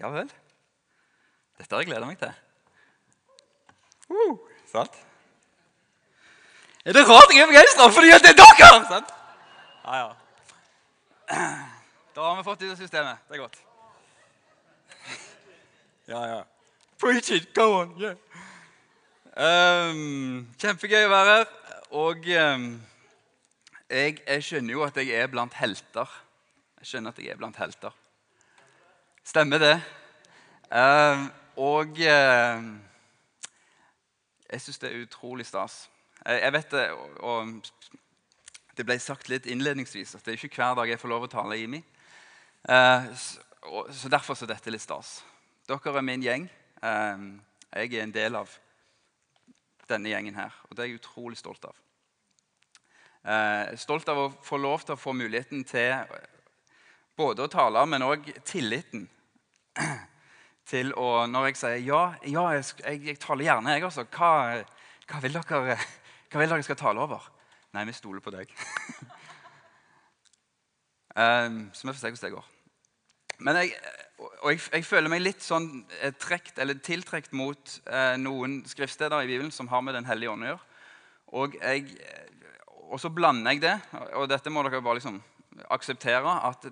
Ja vel. Dette har jeg gleda meg til. Uh, sant? Er det rart jeg er begeistra fordi det er dere? Sant? Ja, ja. Da har vi fått ut av systemet. Det er godt. Ja, ja. Preach it! Go on! Yeah. Um, kjempegøy å være her. Og um, jeg, jeg skjønner jo at jeg er blant helter. Jeg skjønner at jeg er blant helter. Stemmer det. Uh, og uh, jeg syns det er utrolig stas. Jeg, jeg vet det, og, og, det ble sagt litt innledningsvis at det er ikke hver dag jeg får lov å tale i meg. Uh, så, og, så derfor så dette litt stas. Dere er min gjeng. Jeg er en del av denne gjengen her, og det er jeg utrolig stolt av. Stolt av å få lov til å få muligheten til både å tale, men òg tilliten til å Når jeg sier ja, ja jeg, jeg, jeg taler gjerne, jeg også. Hva, hva, vil dere, hva vil dere skal tale over? Nei, vi stoler på deg. um, så vi får se hvordan det går. Men jeg, og jeg, jeg, føler meg litt sånn eh, trekt, eller tiltrekt mot eh, noen skriftsteder i Bibelen som har med Den hellige ånd å gjøre. Og, jeg, og, så blander jeg det, og dette må dere bare liksom akseptere. At,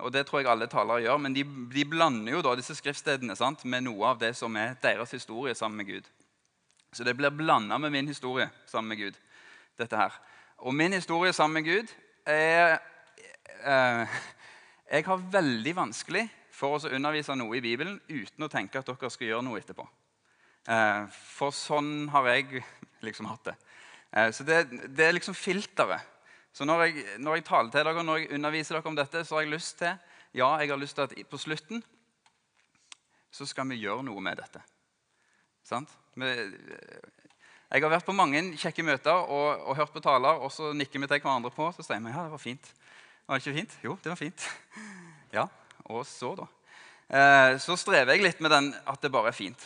og det tror jeg alle talere gjør, Men de, de blander jo da disse skriftstedene sant, med noe av det som er deres historie sammen med Gud. Så det blir blanda med min historie sammen med Gud. dette her. Og min historie sammen med Gud er eh, Jeg har veldig vanskelig for å undervise noe i Bibelen uten å tenke at dere skal gjøre noe etterpå. Eh, for sånn har jeg liksom hatt det. Eh, så det, det er liksom filteret. Så når jeg, når jeg, taler til dere, når jeg underviser dere om dette, så har jeg lyst til ja, jeg har lyst til at på slutten så skal vi gjøre noe med dette. Sant? Jeg har vært på mange kjekke møter og, og hørt på taler, og så nikker vi til hverandre på. Så sier vi ja, det var fint. Var det ikke fint? Jo, det var fint. Ja, og så, da? Eh, så strever jeg litt med den at det bare er fint.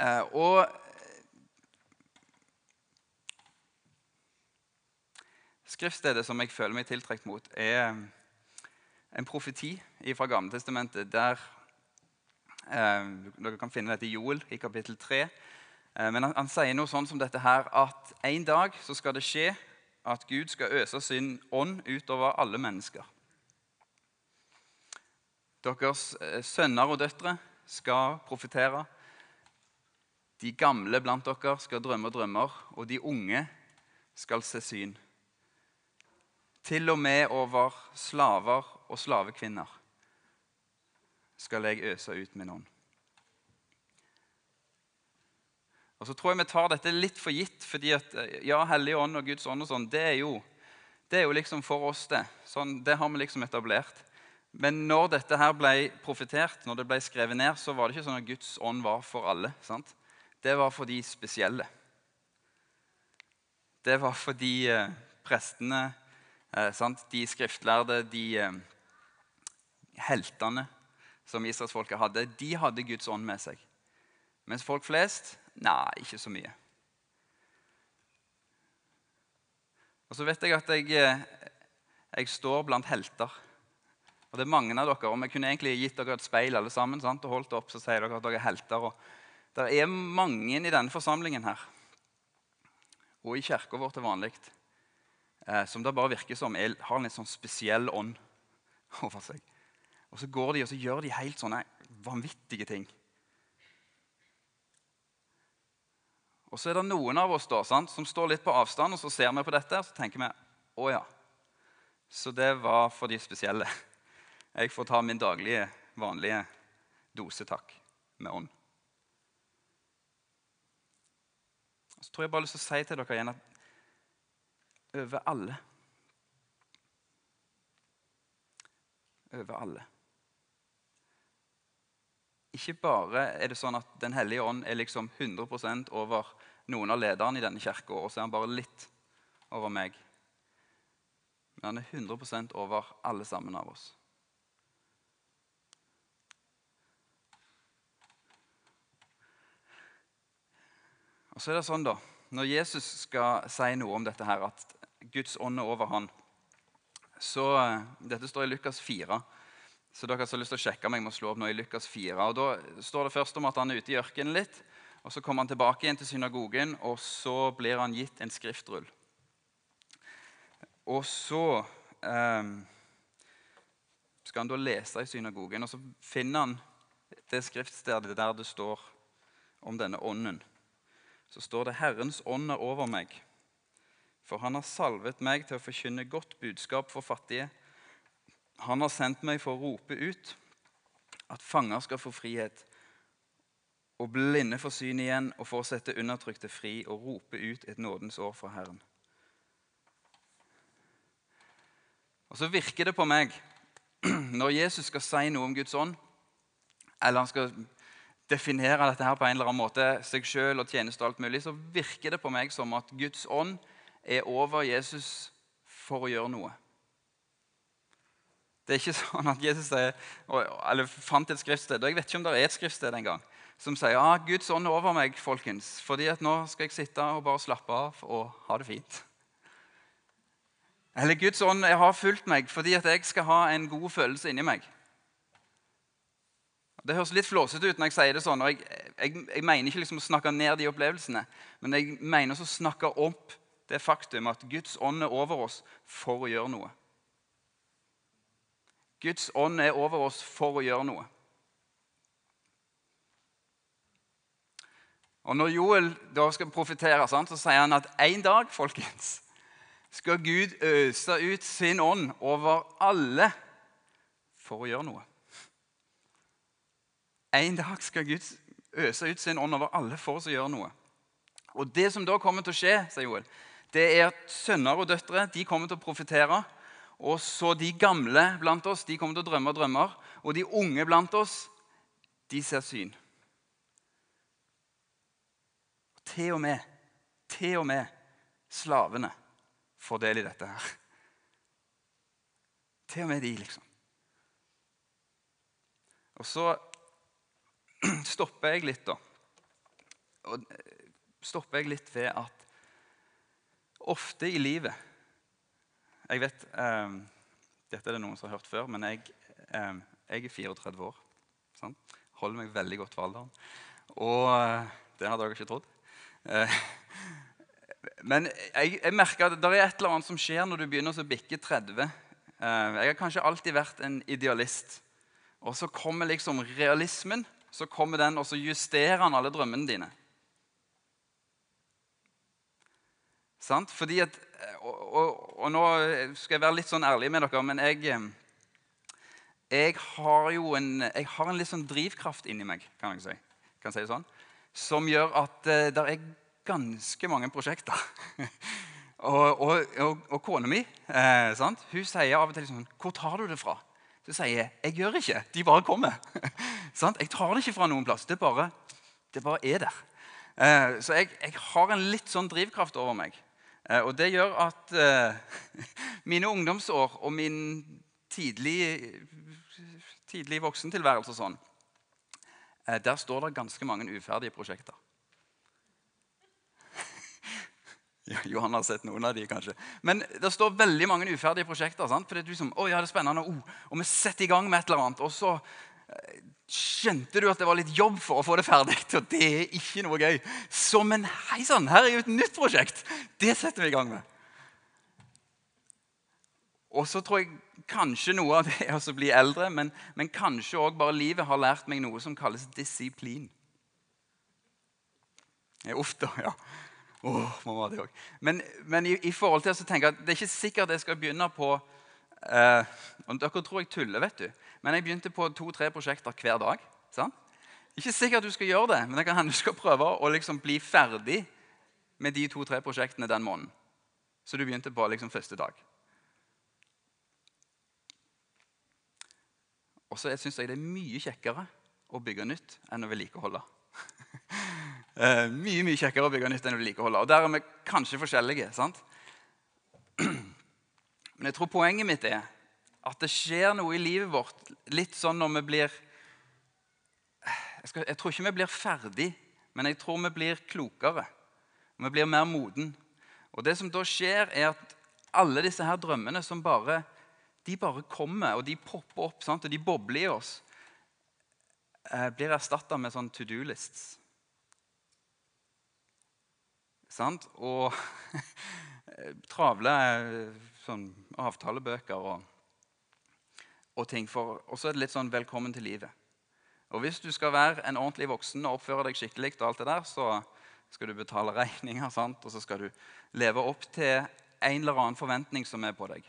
Eh, og Skriftstedet som jeg føler meg tiltrukket mot, er en profeti fra Gammeltestamentet der eh, Dere kan finne dette i Joel i kapittel 3. Eh, men han, han, sier noe sånn som dette her, at en dag så skal det skje at Gud skal øse sin ånd utover alle mennesker. Deres eh, sønner og døtre skal profetere. De gamle blant dere skal drømme drømmer, og de unge skal se syn. Til og med over slaver og slavekvinner skal jeg øse ut min ånd. Og så tror jeg vi tar dette litt for gitt, fordi at eh, ja, Hellig ånd og Guds ånd og sånn, det er jo, det er jo liksom for oss, det. Sånn, det har vi liksom etablert. Men når dette her ble profetert, når det ble skrevet ned, så var det ikke sånn at Guds ånd var for alle. sant? Det var for de spesielle. Det var for de eh, prestene, eh, de skriftlærde, de eh, heltene som israelsfolket hadde. De hadde Guds ånd med seg. Mens folk flest nei, ikke så mye. Og så vet jeg at jeg, eh, jeg står blant helter. Og det er mange av dere, og Vi kunne egentlig gitt dere et speil alle sammen, sant? og holdt opp, så sier dere at dere er helter. Og det er mange i denne forsamlingen her, og i kirka vår til vanlig, som det bare virker som er, har en litt sånn spesiell ånd over seg. Og så går de og så gjør de helt sånne vanvittige ting. Og så er det noen av oss da, sant, som står litt på avstand, og så ser vi på dette og så tenker vi å ja. Så det var for de spesielle. Jeg får ta min daglige, vanlige dose takk med ånd. Så tror jeg bare lyst til å si til dere igjen at over alle Over alle. Ikke bare er det sånn at Den hellige ånd er liksom 100% over noen av lederne i denne kirka, og så er han bare litt over meg. Men han er 100% over alle sammen av oss. Og så er det sånn da, Når Jesus skal si noe om dette her, at Guds ånd er over han, så, Dette står i Lukas 4. Så dere har lyst til å sjekke meg, må slå opp nå i Lukas 4. Og Da står det først om at han er ute i ørkenen litt. og Så kommer han tilbake igjen til synagogen, og så blir han gitt en skriftrull. Og så eh, skal han da lese i synagogen, og så finner han det skriftstedet der det står om denne ånden. Så står det 'Herrens ånd er over meg', for han har salvet meg til å forkynne godt budskap for fattige. Han har sendt meg for å rope ut at fanger skal få frihet, og blinde få syn igjen, og for å sette undertrykte fri og rope ut et nådens år fra Herren. Og Så virker det på meg, når Jesus skal si noe om Guds ånd, eller han skal definere dette her på en eller annen måte, seg sjøl og tjeneste og alt mulig, så virker det på meg som at Guds ånd er over Jesus for å gjøre noe. Det er ikke sånn at Jesus er, eller fant et skriftsted og Jeg vet ikke om det er et skriftsted engang som sier ja, Guds ånd er over meg, folkens, fordi at nå skal jeg sitte og bare slappe av og ha det fint. Eller Guds ånd jeg har fulgt meg fordi at jeg skal ha en god følelse inni meg. Det høres litt flåsete ut når jeg sier det sånn. og Jeg, jeg, jeg mener ikke liksom å snakke ned de opplevelsene, men jeg mener å snakke opp det faktum at Guds ånd er over oss for å gjøre noe. Guds ånd er over oss for å gjøre noe. Og Når Joel da skal profetere, så sier han at en dag folkens, skal Gud øse ut sin ånd over alle for å gjøre noe. En dag skal Gud øse ut sin ånd over alle for å gjøre noe. Og Det som da kommer til å skje, sier Joel, det er at sønner og døtre de kommer til å profetere. Og så de gamle blant oss de kommer til å drømme drømmer. Og de unge blant oss de ser syn. Til og med, til og med slavene får del i dette her. Til og med de, liksom. Og så stopper jeg litt, da. Og stopper jeg litt ved at ofte i livet Jeg vet eh, Dette er det noen som har hørt før, men jeg, eh, jeg er 34 år. Sant? Holder meg veldig godt for alderen. Og eh, det hadde jeg ikke trodd. Eh, men jeg, jeg, merker at det er et eller annet som skjer når du begynner å bikke 30. Eh, jeg har kanskje alltid vært en idealist. Og så kommer liksom realismen så kommer den, og så justerer han alle drømmene dine. Sant? Fordi at, og, og, og, nå skal jeg være litt sånn ærlig med dere, men jeg, jeg har jo en, jeg har en litt sånn drivkraft inni meg, kan jeg si, kan jeg si sånn, som gjør at uh, det er ganske mange prosjekter. og, og, kona mi eh, hun sier av og til sånn 'Hvor tar du det fra?' Så sier jeg jeg gjør ikke. De bare kommer. jeg tar det ikke fra noen plass. Det bare, det bare er der. Eh, så jeg, jeg, har en litt sånn drivkraft over meg. Eh, og det gjør at eh, mine ungdomsår og min tidlig, tidlig voksentilværelse og sånn, der står det ganske mange uferdige prosjekter. Johan har sett noen av de kanskje. Men det står veldig mange uferdige prosjekter. sant? er du som, å ja, det er spennende, oh, Og vi setter i gang med et eller annet. Og så eh, skjønte du at det var litt jobb for å få det ferdig. Og det er ikke noe gøy. Så men hei sann, her er jo et nytt prosjekt. Det setter vi i gang med. Og så tror jeg kanskje noe av det er å bli eldre, men, men kanskje òg bare livet har lært meg noe som kalles disiplin. Uff da, ja. Oh, mamma, det Men, men i, i, forhold til å tenke at det er ikke sikkert jeg skal begynne på eh, Dere tror jeg tuller, vet du. Men jeg begynte på to-tre prosjekter hver dag. Sant? Ikke sikkert du skal gjøre det, men det kan hende du skal prøve å liksom bli ferdig med de to-tre prosjektene den måneden. Så du begynte på liksom første dag. Og så syns jeg det er mye kjekkere å bygge nytt enn å vedlikeholde. Eh, mye mye kjekkere å bygge nytt enn å vedlikeholde. Og der er vi kanskje forskjellige. sant? Men jeg tror poenget mitt er at det skjer noe i livet vårt litt sånn når vi blir Jeg, skal, jeg tror ikke vi blir ferdig, men jeg tror vi blir klokere. Vi blir mer moden. Og det som da skjer, er at alle disse her drømmene som bare de bare kommer, og de popper opp, sant? og de bobler i oss, eh, blir erstatta med sånn to do-lists. Sant? Og travle sånn avtalebøker og, og ting. Og så er det litt sånn 'velkommen til livet'. Og Hvis du skal være en ordentlig voksen og oppføre deg skikkelig, og alt det der, så skal du betale regninger, sant? og så skal du leve opp til en eller annen forventning som er på deg.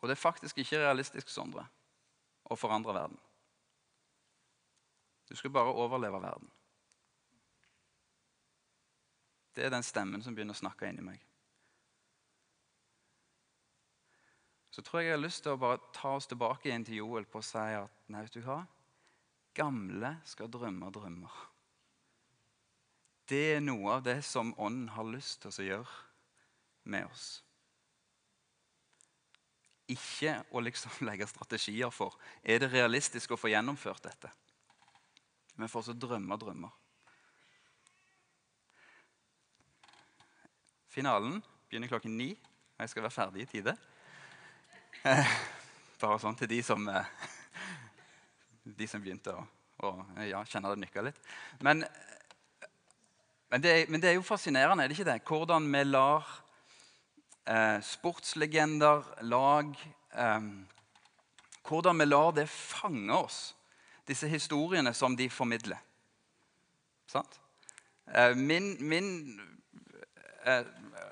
Og det er faktisk ikke realistisk, Sondre, å forandre verden. Du skal bare overleve verden. Det er den stemmen som begynner å snakke inni meg. Så tror jeg jeg har lyst til å bare ta oss tilbake igjen til Joel på å si at nei, vet du hva? Gamle skal drømme drømmer. Det er noe av det som Ånden har lyst til å gjøre med oss. Ikke å liksom legge strategier for er det realistisk å få gjennomført dette. Men for å drømme drømmer. Finalen begynner klokken ni. og Jeg skal være ferdig i tide. Eh, bare sånn til de som, eh, de som begynte å, å ja, kjenne det nykka litt. Men, men, det, men, det, er jo fascinerende, er det ikke det? Hvordan vi lar eh, sportslegender, lag eh, Hvordan vi lar det fange oss, disse historiene som de formidler. Sant? Eh, min, min Eh,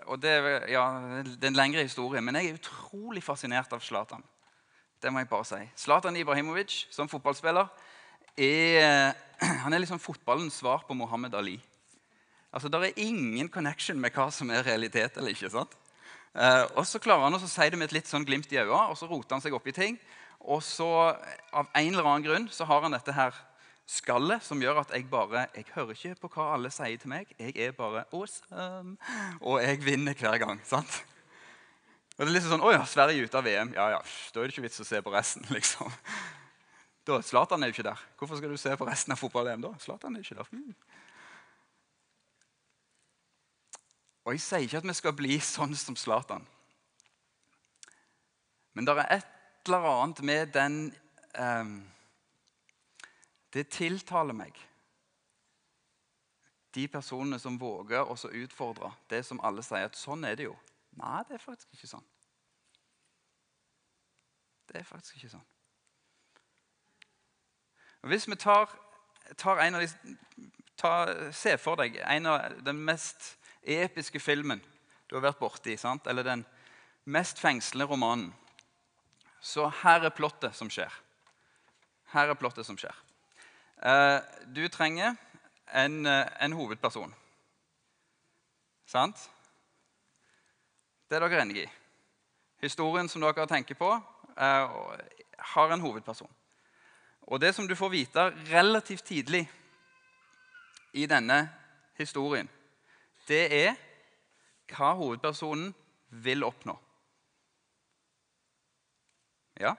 og det, ja, det, er en lengre historie, men jeg er utrolig fascinert av Zlatan. Det må jeg bare si. Zlatan Ibrahimovic som fotballspiller er, han er liksom fotballens svar på Mohammed Ali. Altså, Det er ingen connection med hva som er realitet eller ikke. sant? Eh, og så klarer han å si det med et litt sånn glimt i øynene, og så roter han seg opp i ting. Og så, av en eller annen grunn, så har han dette her skallet som gjør at jeg bare Jeg hører ikke på hva alle sier til meg. Jeg er bare awesome. Og jeg vinner hver gang. sant? Og det er liksom sånn, Å ja, Sverige ute av VM. Ja, ja, Da er det ikke vits å se på resten. liksom. Da, Zlatan er jo ikke der. Hvorfor skal du se på resten av fotball-VM da? Zlatan er ikke der. Mm. Og jeg sier ikke at vi skal bli sånn som Zlatan. Men det er et eller annet med den um, det tiltaler meg. De personene som våger å utfordre det som alle sier at sånn er det jo. Nei, det er faktisk ikke sånn. Det er faktisk ikke sånn. Hvis vi tar, tar en av de ta, Se for deg en av den mest episke filmen du har vært borti, sant? eller den mest fengslende romanen. Så her er plottet som skjer. Her er plottet som skjer. Eh, du trenger en, eh, en hovedperson. Sant? Det er dere enige i. Historien som dere tenker på, er, har en hovedperson. Og det som du får vite relativt tidlig i denne historien, det er hva hovedpersonen vil oppnå. Ja?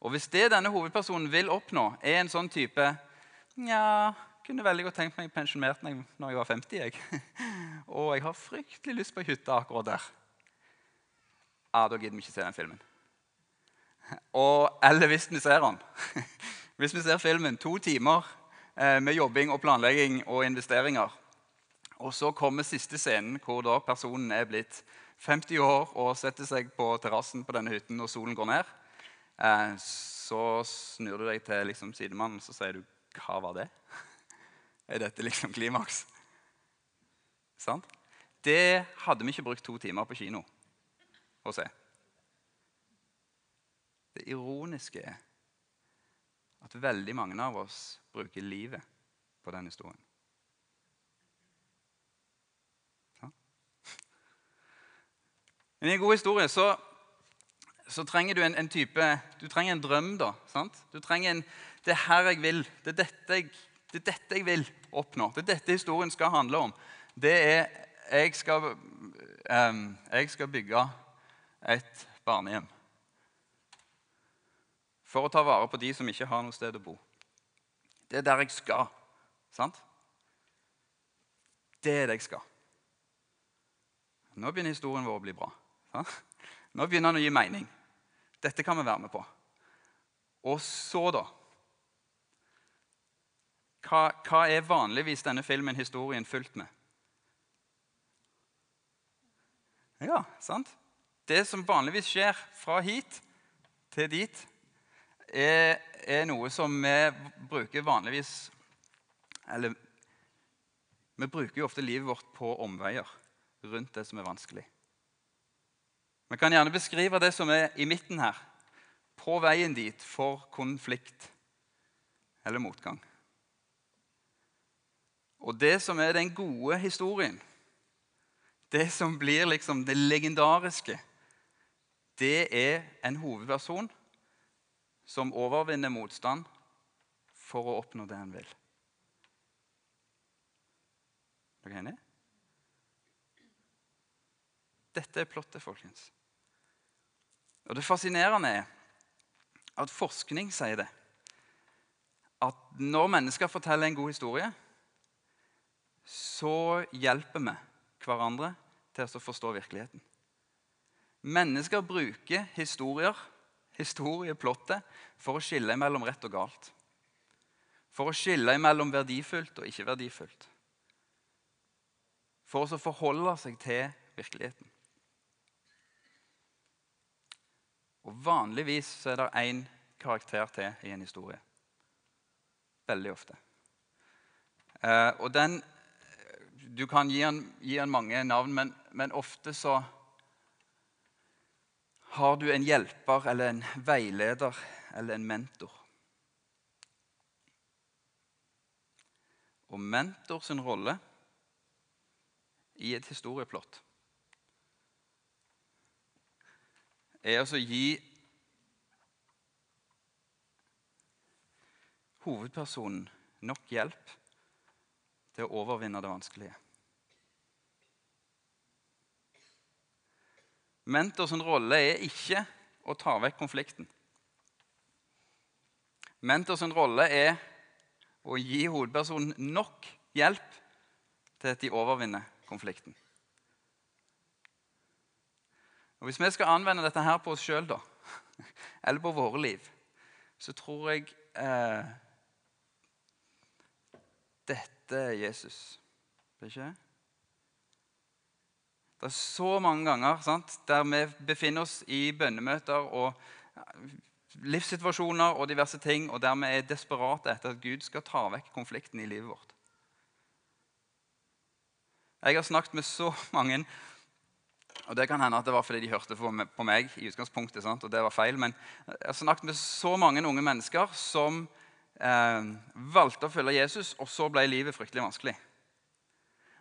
Og hvis det denne hovedpersonen vil oppnå, er en sånn type Nja, kunne veldig godt tenkt meg pensjonert meg når jeg var 50. Jeg. Og jeg har fryktelig lyst på hytte akkurat der. Ja, Da gidder vi ikke se den filmen. Og, eller hvis vi ser den. Hvis vi ser filmen to timer eh, med jobbing og planlegging og investeringer, og så kommer siste scenen hvor da personen er blitt 50 år og setter seg på terrassen på denne hytten når solen går ned, eh, så snur du deg til liksom, sidemannen og sier du hva var det? Er dette liksom klimaks? Sant? Det hadde vi ikke brukt to timer på kino å se. Det ironiske er at veldig mange av oss bruker livet på den historien. Men I en god historie så, så trenger du en, en, type Du trenger en drøm. da, sant? Du trenger en, det er her jeg vil. Det er dette jeg, det er dette jeg vil oppnå. Det er dette historien skal handle om. Det er jeg skal, um, jeg skal bygge et barnehjem. For å ta vare på de som ikke har noe sted å bo. Det er der jeg skal. Sant? Det er det jeg skal. Nå begynner historien vår å bli bra. Nå begynner den å gi mening. Dette kan vi være med på. Og så, da? Hva, hva er vanligvis denne filmen, historien, fulgt med? Ja, sant? Det som vanligvis skjer fra hit til dit, er, er noe som vi bruker vanligvis Eller vi bruker jo ofte livet vårt på omveier rundt det som er vanskelig. Vi kan gjerne beskrive det som er i midten her, på veien dit for konflikt eller motgang. Og det som er den gode historien, det som blir liksom det legendariske, det er en hovedperson som overvinner motstand for å oppnå det han vil. Er dere enige? Dette er plottet, folkens. Og Det fascinerende er at forskning sier det. At når mennesker forteller en god historie, så hjelper vi hverandre til å forstå virkeligheten. Mennesker bruker historier, historieplottet, for å skille mellom rett og galt. For å skille mellom verdifullt og ikke verdifullt. For å forholde seg til virkeligheten. Og Vanligvis er det én karakter til i en historie. Veldig ofte. Eh, og den Du kan gi han, gi han mange navn, men, men ofte så har du en hjelper eller en veileder eller en mentor. Og mentor sin rolle i et historieplott er altså å gi hovedpersonen nok hjelp til å overvinne det vanskelige. Mentors rolle er ikke å ta vekk konflikten. Mentors rolle er å gi hovedpersonen nok hjelp til at de overvinner konflikten. Og Hvis vi skal anvende dette her på oss sjøl, eller på våre liv, så tror jeg eh, dette er Jesus. Det er ikke det? Det er så mange ganger sant, der vi befinner oss i bønnemøter og livssituasjoner og diverse ting, og der vi er desperate etter at Gud skal ta vekk konflikten i livet vårt. Jeg har snakket med så mange og Det kan hende at det var fordi de hørte på meg, i utgangspunktet, sant? og det var feil, men jeg har snakket med så mange unge mennesker som eh, valgte å følge Jesus, og så ble livet fryktelig vanskelig.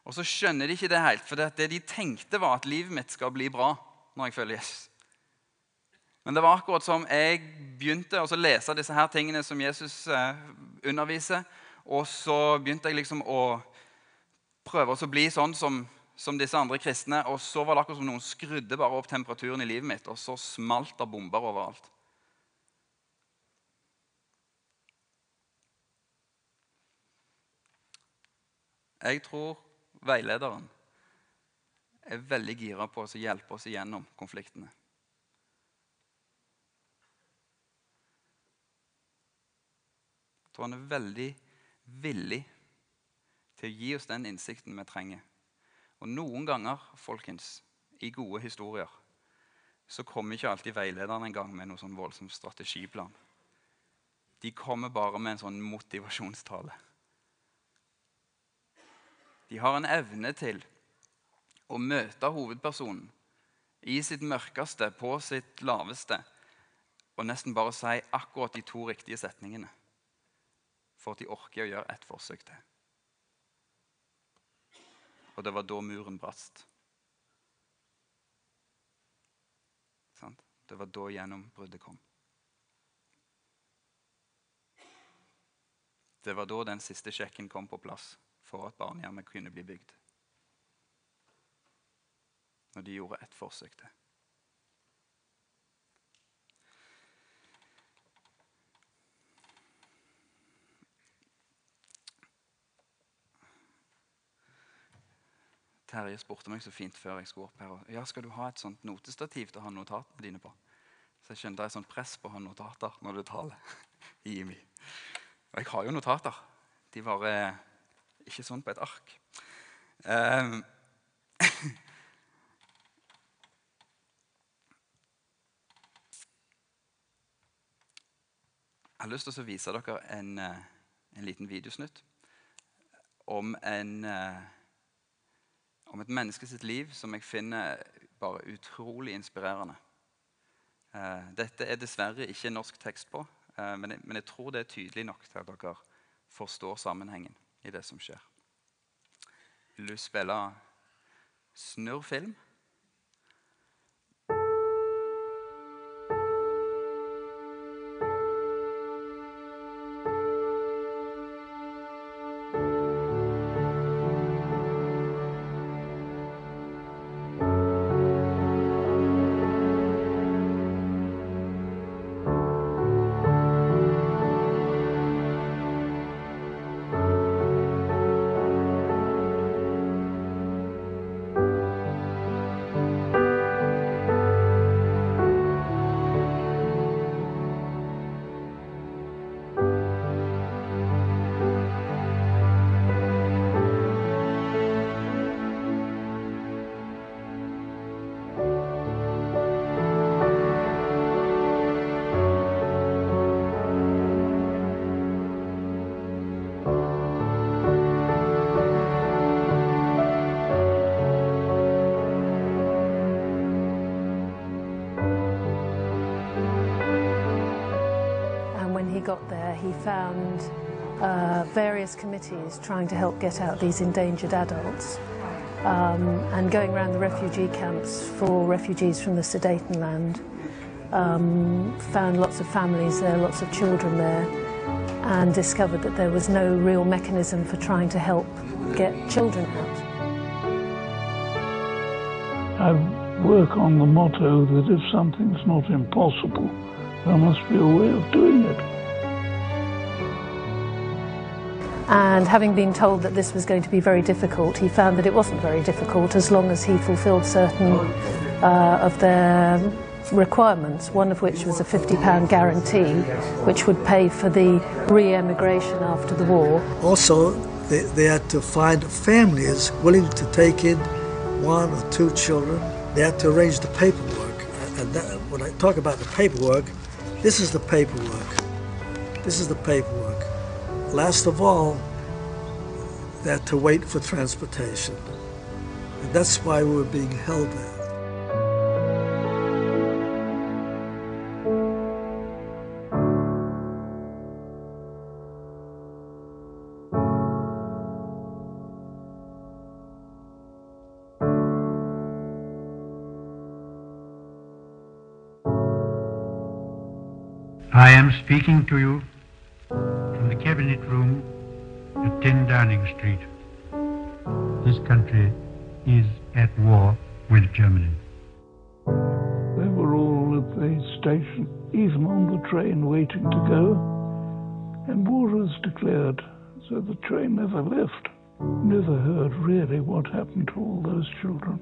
Og så skjønner de ikke det helt, for det de tenkte, var at livet mitt skal bli bra når jeg følger Jesus. Men det var akkurat som jeg begynte å lese disse her tingene som Jesus eh, underviser. Og så begynte jeg liksom å prøve å bli sånn som, som, disse andre kristne. Og så var det akkurat som noen skrudde bare opp temperaturen i livet mitt, og så smalt det bomber overalt. Jeg tror veilederen, er veldig gira på å hjelpe oss igjennom konfliktene. Jeg tror han er veldig villig til å gi oss den innsikten vi trenger. Og noen ganger, folkens, i gode historier, så kommer ikke alltid veilederen en gang med noen sånn voldsom strategiplan. De kommer bare med en sånn motivasjonstale. De har en evne til å møte hovedpersonen i sitt mørkeste, på sitt laveste, og nesten bare si akkurat de to riktige setningene for at de orker å gjøre et forsøk til. Og det var da muren brast. Det var da gjennombruddet kom. Det var da den siste sjekken kom på plass for at barnehjemmet kunne bli bygd. Når de gjorde ett forsøk til. Terje spurte meg så fint før jeg skulle opp her. Ja, skal du ha et sånt notestativ til å ha notatene dine på? Så jeg skjønte det er sånn press på å ha notater når du taler i IMI. Og jeg har jo notater. De var eh, ikke sånn på et ark. Um, jeg har lyst til å vise dere en, eh, en liten videosnutt om, en, eh, om et menneske sitt liv som jeg finner bare utrolig inspirerende. Eh, dette er dessverre ikke norsk tekst på, men jeg, men jeg tror det er tydelig nok til at dere forstår sammenhengen i det som skjer. Vil du spille snurrfilm? He found uh, various committees trying to help get out these endangered adults um, and going around the refugee camps for refugees from the Sudetenland. Um, found lots of families there, lots of children there, and discovered that there was no real mechanism for trying to help get children out. I work on the motto that if something's not impossible, there must be a way of doing it. And having been told that this was going to be very difficult, he found that it wasn't very difficult as long as he fulfilled certain uh, of their requirements, one of which was a £50 guarantee, which would pay for the re-emigration after the war. Also, they, they had to find families willing to take in one or two children. They had to arrange the paperwork. And that, when I talk about the paperwork, this is the paperwork. This is the paperwork. Last of all, had to wait for transportation. And that's why we were being held there. I am speaking to you the Cabinet Room at 10 Downing Street. This country is at war with Germany. They were all at the station, even on the train waiting to go, and war was declared, so the train never left. Never heard really what happened to all those children.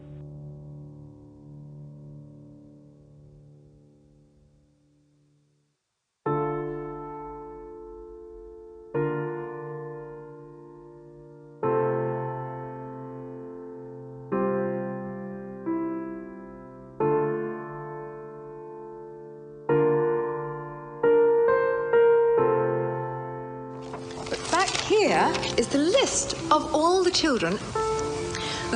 Of all the children.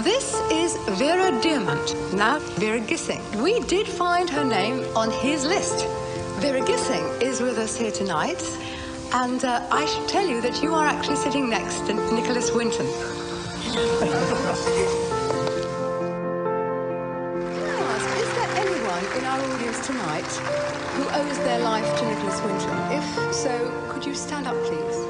This is Vera Diamant, now Vera Gissing. We did find her name on his list. Vera Gissing is with us here tonight, and uh, I should tell you that you are actually sitting next to Nicholas Winton. Is there anyone in our audience tonight who owes their life to Nicholas Winton? If so, could you stand up, please?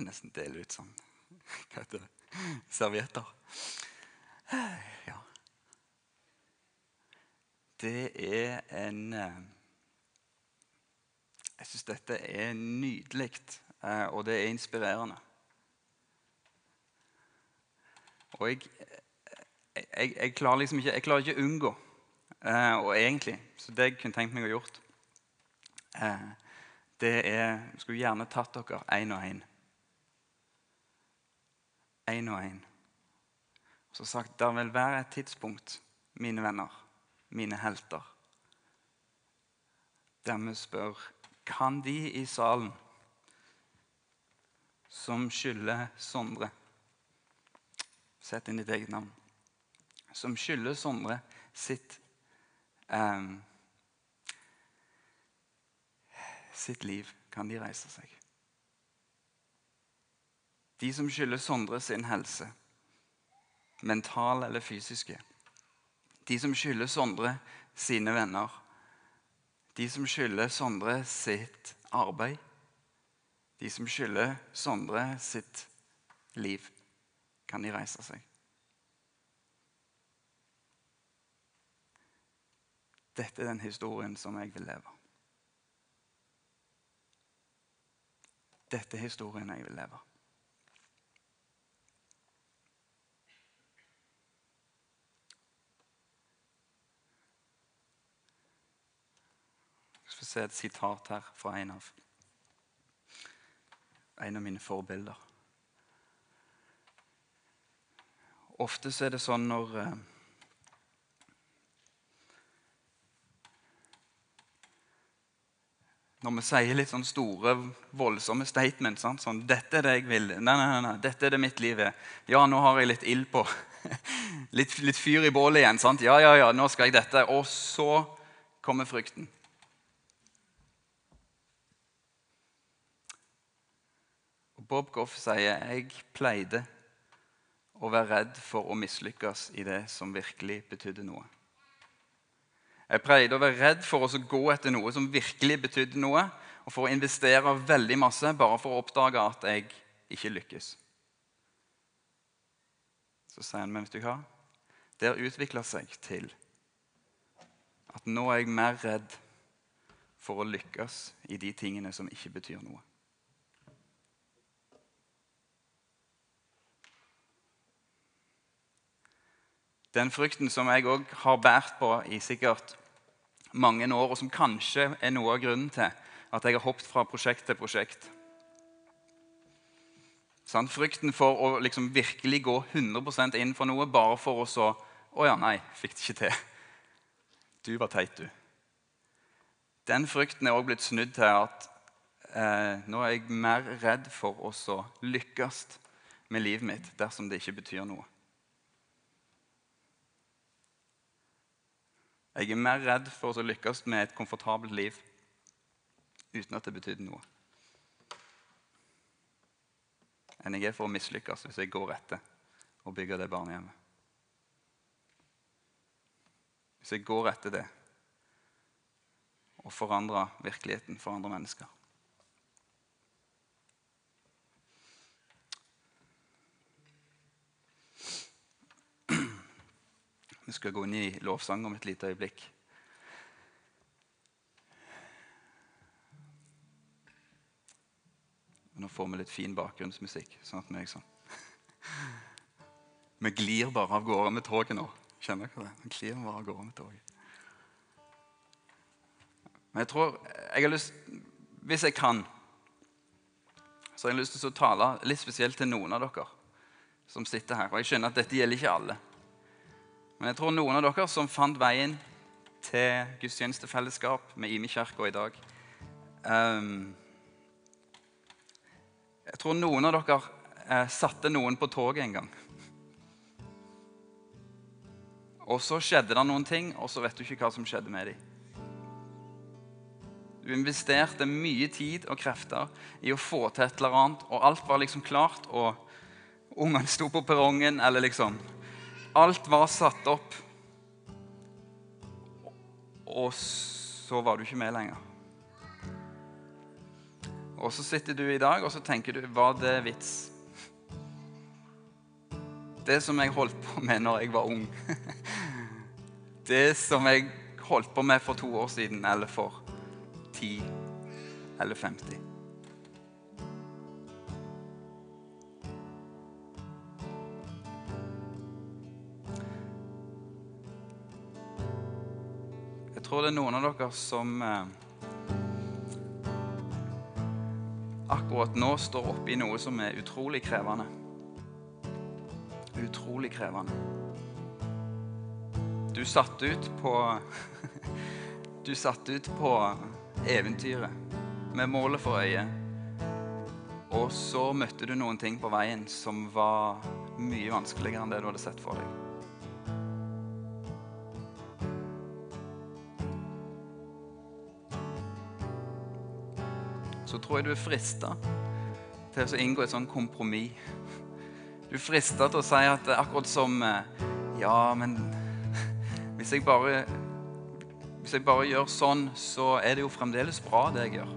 Jeg nesten dele ut sånn Hva heter det? Servietter. Ja. Det er en eh, Jeg syns dette er nydelig, eh, og det er inspirerende. Og jeg, jeg, jeg klarer liksom ikke Jeg klarer ikke å unngå, eh, og egentlig Så det jeg kunne tenkt meg å gjort, eh, det er Jeg skulle gjerne tatt dere én og én én og én. Og så sagt det vil være et tidspunkt, mine venner, mine helter, der vi spør kan de i salen som skylder Sondre Sett inn ditt eget navn. Som skylder Sondre sitt eh, sitt liv, kan de reise seg. De som skylder Sondre sin helse, mental eller fysiske. De som skylder Sondre sine venner. De som skylder Sondre sitt arbeid. De som skylder Sondre sitt liv. Kan de reise seg? Dette er den historien som jeg vil leve. Dette er historien jeg vil leve. Skal se et sitat her fra en av, en av mine forbilder. Ofte så er det sånn når eh, Når vi sier litt sånn store, voldsomme statements sånn, sånn 'Dette er det jeg vil. Nei, nei, nei, dette er det mitt liv er.' 'Ja, nå har jeg litt ild på. litt, litt fyr i bålet igjen.' sant? 'Ja, ja, ja, nå skal jeg dette.' Og så kommer frykten. Bob Goff sier jeg pleide å være redd for å mislykkes i det som virkelig betydde noe. Jeg pleide å være redd for å gå etter noe som virkelig betydde noe, og for å investere veldig masse bare for å oppdage at jeg ikke lykkes. Så sier han, men vet du hva? Det har utvikla seg til at nå er jeg mer redd for å lykkes i de tingene som ikke betyr noe. Den frykten som jeg òg har båret på i sikkert mange år, og som kanskje er noe av grunnen til at jeg har hoppet fra prosjekt til prosjekt. Sånn, frykten for å liksom virkelig gå 100 inn for noe bare for å så Å ja, nei, fikk det ikke til. Du var teit, du. Den frykten er også blitt snudd til at eh, nå er jeg mer redd for å så lykkes med livet mitt dersom det ikke betyr noe. Jeg er mer redd for å lykkes med et komfortabelt liv uten at det betydde noe, enn jeg er for å mislykkes hvis jeg går etter og bygger det barnehjemmet. Hvis jeg går etter det og forandrer virkeligheten for andre mennesker. Vi skal gå inn i lovsang om et lite øyeblikk. Nå får vi litt fin bakgrunnsmusikk. sånn at Vi sånn. Vi glir bare av gårde med toget nå. Kjenner dere det? Vi glir bare av gårde med toget. Men jeg tror jeg har lyst, Hvis jeg kan, så har jeg lyst til å tale litt spesielt til noen av dere som sitter her. Og jeg skjønner at dette gjelder ikke alle. Men jeg tror noen av dere som fant veien til gudstjenestefellesskap med Imi kirke i dag um, Jeg tror noen av dere uh, satte noen på toget en gang. Og så skjedde det noen ting, og så vet du ikke hva som skjedde med dem. Du investerte mye tid og krefter i å få til et eller annet, og alt var liksom klart, og ungene sto på perrongen, eller liksom Alt var satt opp. Og så var du ikke med lenger. Og så sitter du i dag og så tenker du Var det vits? Det som jeg holdt på med når jeg var ung. Det som jeg holdt på med for to år siden, eller for ti, eller 50. tror det er noen av dere som eh, akkurat nå står oppe i noe som er utrolig krevende. Utrolig krevende. Du satt ut på Du satt ut på eventyret med målet for øye. Og så møtte du noen ting på veien som var mye vanskeligere enn det du hadde sett for deg. Så tror jeg du er frista til å inngå et sånt kompromiss. Du er frista til å si at akkurat som eh, Ja, men hvis jeg bare hvis jeg bare gjør sånn, så er det jo fremdeles bra, det jeg gjør.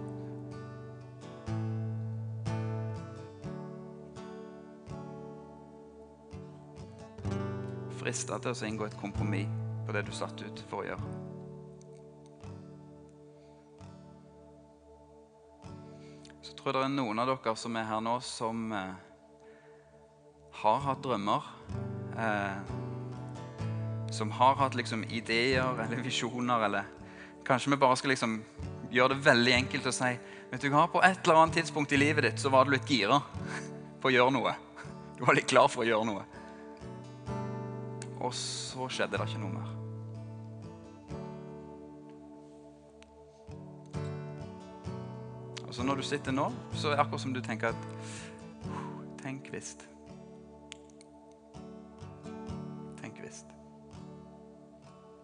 Frista til å inngå et kompromiss på det du satte ut for å gjøre. Tror det er noen av dere som er her nå, som eh, har hatt drømmer. Eh, som har hatt liksom ideer eller visjoner, eller kanskje vi bare skal liksom gjøre det veldig enkelt å si vet du hva, På et eller annet tidspunkt i livet ditt så var du litt gira på å gjøre noe. Du var litt klar for å gjøre noe. Og så skjedde det ikke noe mer. Og så når du sitter nå, så er det akkurat som du tenker at Tenk hvis. Tenk hvis.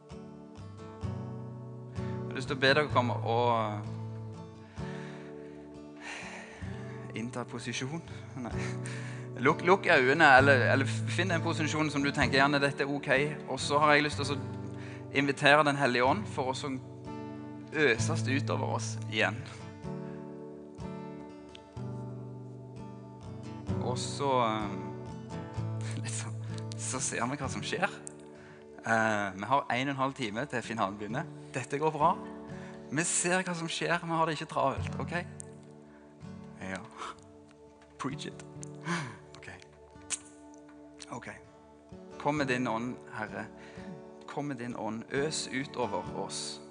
Jeg har lyst til å be dere komme og innta posisjon. Nei. Lukk, lukk øynene, eller, eller finn en posisjon som du tenker gjerne dette er ok. Og så har jeg lyst til å invitere Den hellige ånd for å øses utover oss igjen. Så liksom, Så ser vi hva som skjer. Eh, vi har en og en halv time til finalen begynner. Dette går bra. Vi ser hva som skjer. Vi har det ikke travelt. OK? Ja. Preach it. OK. Ok. Kom med din ånd, Herre. Kom med din ånd. Øs utover oss.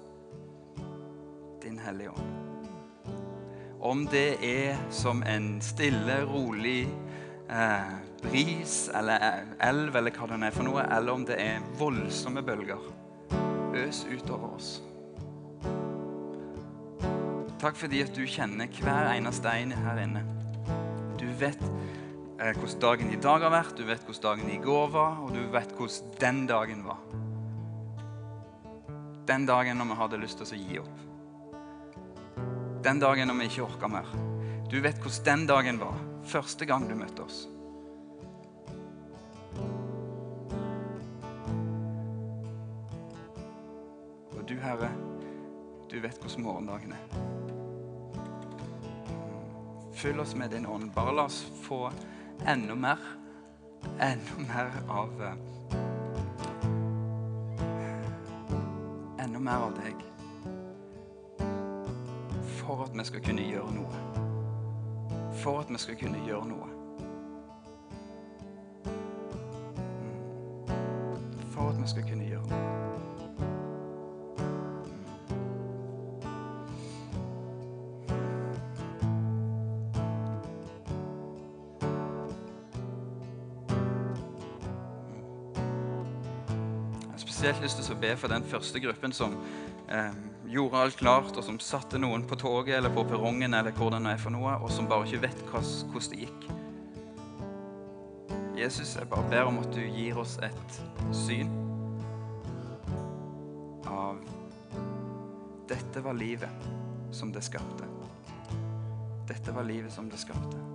Din Hellige Ånd. Om det er som en stille, rolig eh, bris eller elv eller hva det er for noe, eller om det er voldsomme bølger. Øs utover oss. Takk fordi at du kjenner hver eneste en her inne. Du vet eh, hvordan dagen i dag har vært, du vet hvordan dagen i går var, og du vet hvordan den dagen var. Den dagen når vi hadde lyst til å gi opp. Den dagen når vi ikke orka mer. Du vet hvordan den dagen var første gang du møtte oss. Og du, Herre, du vet hvordan morgendagen er. Fyll oss med din ånd. Bare la oss få enda mer. Enda mer av eh, Enda mer av deg. For at vi skal kunne gjøre noe for at vi skal kunne gjøre noe. For at vi skal kunne gjøre noe. Jeg har spesielt lyst til å be for den første gruppen som eh, gjorde alt klart, og som satte noen på toget eller på perrongen eller hvor det er for noe, og som bare ikke vet hvordan det gikk. Jesus, jeg bare ber om at du gir oss et syn av Dette var livet som det skapte. Dette var livet som det skapte.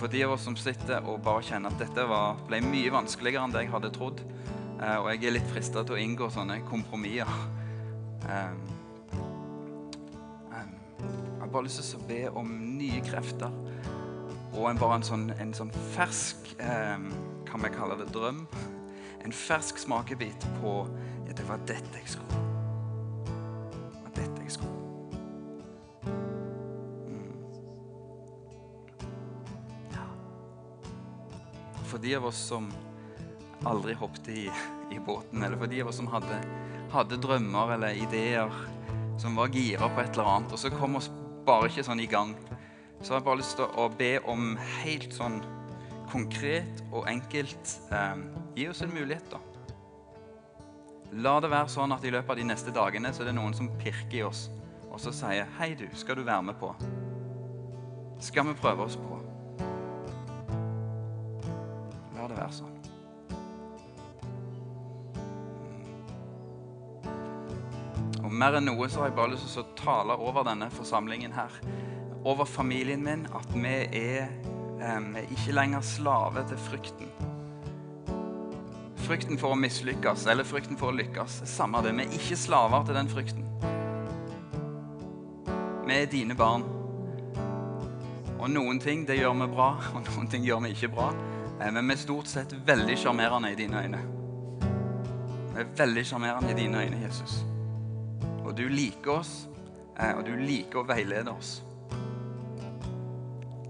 For de av oss som sitter og bare kjenner at dette var, ble mye vanskeligere enn det jeg hadde trodd, eh, og jeg er litt frista til å inngå sånne kompromisser um, um, Jeg har bare lyst til å be om nye krefter og en, bare en sånn, en sånn fersk Kan vi kalle det drøm? En fersk smakebit på at det var dette jeg skulle. Det var dette jeg skulle. For de av oss som aldri hoppet i, i båten, eller for de av oss som hadde, hadde drømmer eller ideer, som var gira på et eller annet, og så kom oss bare ikke sånn i gang, så har jeg bare lyst til å be om helt sånn konkret og enkelt eh, Gi oss en mulighet, da. La det være sånn at i løpet av de neste dagene så er det noen som pirker i oss, og så sier 'Hei, du, skal du være med på?' Skal vi prøve oss på? Sånn. Og mer enn noe så har jeg bare lyst til å tale over denne forsamlingen her. Over familien min. At vi er eh, ikke lenger slave til frykten. Frykten for å mislykkes eller frykten for å lykkes. Samme det. Vi er ikke slaver til den frykten. Vi er dine barn. Og noen ting det gjør vi bra, og noen ting gjør vi ikke bra. Eh, Men vi er stort sett veldig sjarmerende i dine øyne. Vi er veldig sjarmerende i dine øyne, Jesus. Og du liker oss, eh, og du liker å veilede oss.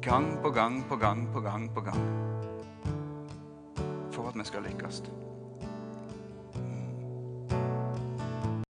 Gang på gang på gang på gang på gang. For at vi skal lykkes.